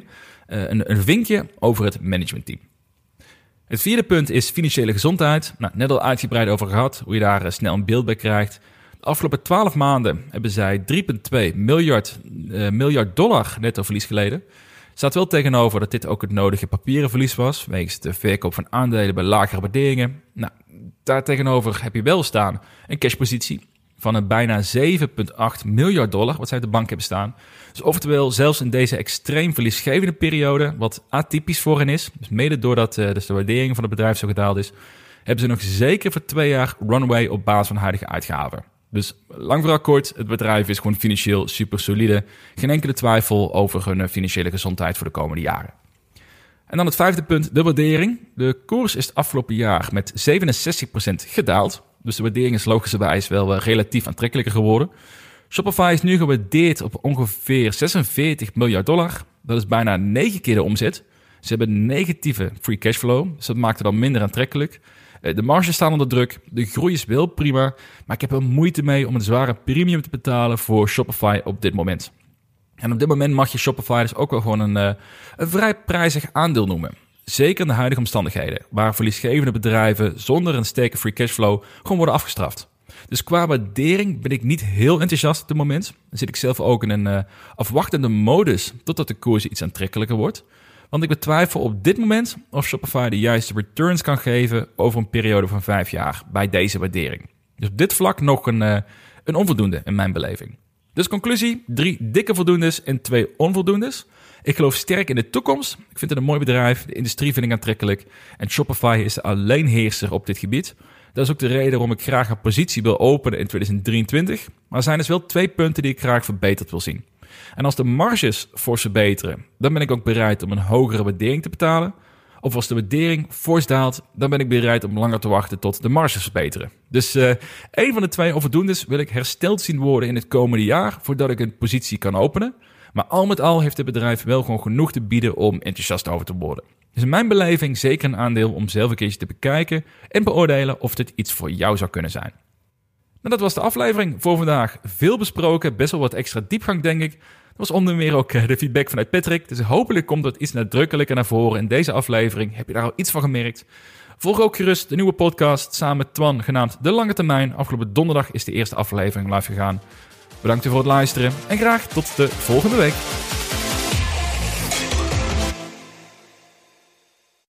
A: uh, een, een vinkje over het managementteam. Het vierde punt is financiële gezondheid. Nou, net al uitgebreid over gehad, hoe je daar uh, snel een beeld bij krijgt. De afgelopen 12 maanden hebben zij 3,2 miljard, miljard dollar netto verlies geleden staat wel tegenover dat dit ook het nodige papieren verlies was, wegens de verkoop van aandelen bij lagere waarderingen. Nou, daar tegenover heb je wel staan een cashpositie van een bijna 7,8 miljard dollar, wat zij op de bank hebben staan. Dus oftewel, zelfs in deze extreem verliesgevende periode, wat atypisch voor hen is, dus mede doordat uh, dus de waardering van het bedrijf zo gedaald is, hebben ze nog zeker voor twee jaar runway op basis van huidige uitgaven. Dus lang vooral kort, het bedrijf is gewoon financieel super solide. Geen enkele twijfel over hun eh, financiële gezondheid voor de komende jaren. En dan het vijfde punt, de waardering. De koers is het afgelopen jaar met 67% gedaald. Dus de waardering is logischerwijs wel eh, relatief aantrekkelijker geworden. Shopify is nu gewaardeerd op ongeveer 46 miljard dollar. Dat is bijna 9 keer de omzet. Ze hebben negatieve free cash flow, dus dat maakt het dan minder aantrekkelijk. Eh, de marges staan onder druk, de groei is wel prima, maar ik heb er moeite mee om een zware premium te betalen voor Shopify op dit moment. En op dit moment mag je Shopify dus ook wel gewoon een, eh, vrij prijzig aandeel noemen. Zeker in de huidige omstandigheden, waar verliesgevende bedrijven zonder een sterke free cashflow gewoon worden afgestraft. Dus qua waardering ben ik niet heel enthousiast op dit moment. Dan zit ik zelf ook in een uh, afwachtende modus totdat de koers iets aantrekkelijker wordt. Want ik betwijfel op dit moment of Shopify de juiste returns kan geven over een periode van vijf jaar bij deze waardering. Dus op dit vlak nog een, uh, een onvoldoende in mijn beleving. Dus conclusie, drie dikke voldoendes en twee onvoldoendes. Ik geloof sterk in de toekomst. Ik vind het een mooi bedrijf. De industrie vind ik aantrekkelijk. En Shopify is de alleenheerser op dit gebied. Dat is ook de reden waarom ik graag een positie wil openen in 2023. Maar er zijn dus wel twee punten die ik graag verbeterd wil zien. En als de marges fors verbeteren, dan ben ik ook bereid om een hogere waardering te betalen. Of als de waardering fors daalt, dan ben ik bereid om langer te wachten tot de marges verbeteren. Dus uh, een van de twee onvoldoendes wil ik hersteld zien worden in het komende jaar voordat ik een positie kan openen. Maar al met al heeft het bedrijf wel gewoon genoeg te bieden om enthousiast over te worden. Dus in mijn beleving zeker een aandeel om zelf een keertje te bekijken en beoordelen of dit iets voor jou zou kunnen zijn. Nou, dat was de aflevering voor vandaag. Veel besproken, best wel wat extra diepgang denk ik. Dat was onder meer ook eh, de feedback vanuit Patrick. Dus hopelijk komt dat iets nadrukkelijker naar voren in deze aflevering. Heb je daar al iets van gemerkt? Volg ook gerust de nieuwe podcast samen met Twan, genaamd De Lange Termijn. Afgelopen donderdag is de eerste aflevering live gegaan. Bedankt voor het luisteren en graag tot de volgende week.